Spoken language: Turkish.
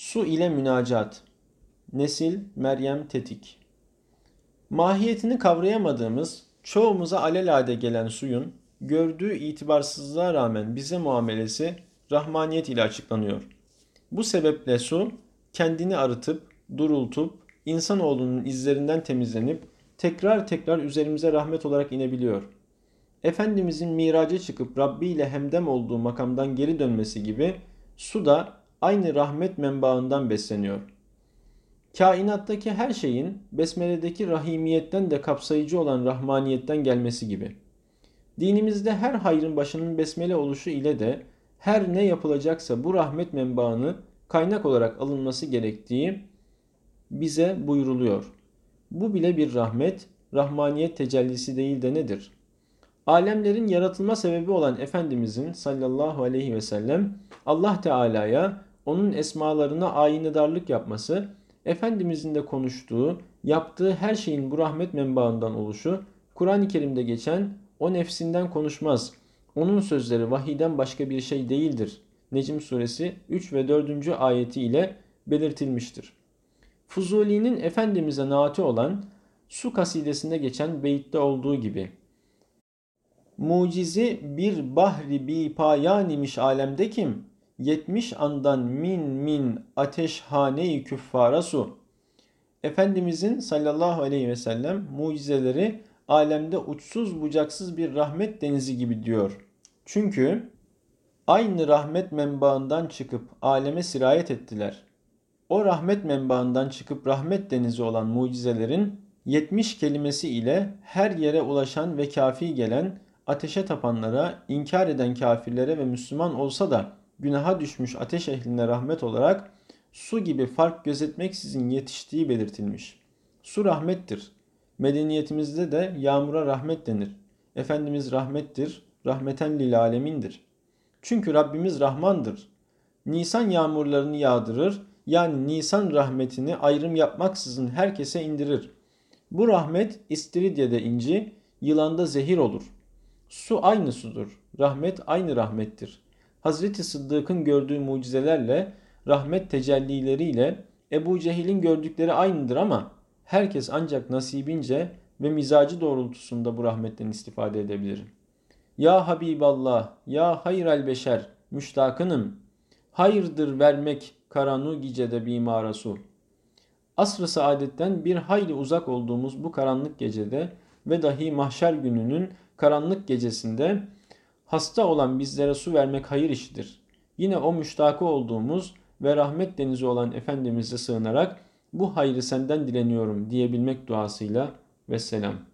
Su ile münacat. Nesil Meryem Tetik. Mahiyetini kavrayamadığımız, çoğumuza alelade gelen suyun gördüğü itibarsızlığa rağmen bize muamelesi rahmaniyet ile açıklanıyor. Bu sebeple su kendini arıtıp, durultup, insanoğlunun izlerinden temizlenip tekrar tekrar üzerimize rahmet olarak inebiliyor. Efendimizin miraca çıkıp Rabbi ile hemdem olduğu makamdan geri dönmesi gibi su da aynı rahmet menbaından besleniyor. Kainattaki her şeyin besmeledeki rahimiyetten de kapsayıcı olan rahmaniyetten gelmesi gibi. Dinimizde her hayrın başının besmele oluşu ile de her ne yapılacaksa bu rahmet menbaını kaynak olarak alınması gerektiği bize buyuruluyor. Bu bile bir rahmet, rahmaniyet tecellisi değil de nedir? Alemlerin yaratılma sebebi olan Efendimizin sallallahu aleyhi ve sellem Allah Teala'ya onun esmalarına ayinidarlık yapması, Efendimizin de konuştuğu, yaptığı her şeyin bu rahmet menbaından oluşu, Kur'an-ı Kerim'de geçen o nefsinden konuşmaz. Onun sözleri vahiden başka bir şey değildir. Necm suresi 3 ve 4. ayeti ile belirtilmiştir. Fuzuli'nin Efendimiz'e naati olan su kasidesinde geçen beyitte olduğu gibi Mucizi bir bahri bi payanimiş alemde kim? Yetmiş andan min min ateşhane-i küffara su. Efendimizin sallallahu aleyhi ve sellem mucizeleri alemde uçsuz bucaksız bir rahmet denizi gibi diyor. Çünkü aynı rahmet menbaından çıkıp aleme sirayet ettiler. O rahmet menbaından çıkıp rahmet denizi olan mucizelerin 70 kelimesi ile her yere ulaşan ve kafi gelen ateşe tapanlara, inkar eden kafirlere ve Müslüman olsa da günaha düşmüş ateş ehline rahmet olarak su gibi fark gözetmeksizin yetiştiği belirtilmiş. Su rahmettir. Medeniyetimizde de yağmura rahmet denir. Efendimiz rahmettir, rahmeten lil alemindir. Çünkü Rabbimiz Rahmandır. Nisan yağmurlarını yağdırır, yani Nisan rahmetini ayrım yapmaksızın herkese indirir. Bu rahmet istiridyede inci, yılanda zehir olur.'' Su aynı sudur. Rahmet aynı rahmettir. Hazreti Sıddık'ın gördüğü mucizelerle, rahmet tecellileriyle Ebu Cehil'in gördükleri aynıdır ama herkes ancak nasibince ve mizacı doğrultusunda bu rahmetten istifade edebilir. Ya Habiballah, ya hayral beşer, müştakınım. Hayırdır vermek karanu gecede bimarasu. Asr-ı saadetten bir hayli uzak olduğumuz bu karanlık gecede ve dahi mahşer gününün karanlık gecesinde hasta olan bizlere su vermek hayır işidir. Yine o müştakı olduğumuz ve rahmet denizi olan Efendimiz'e sığınarak bu hayrı senden dileniyorum diyebilmek duasıyla ve selam.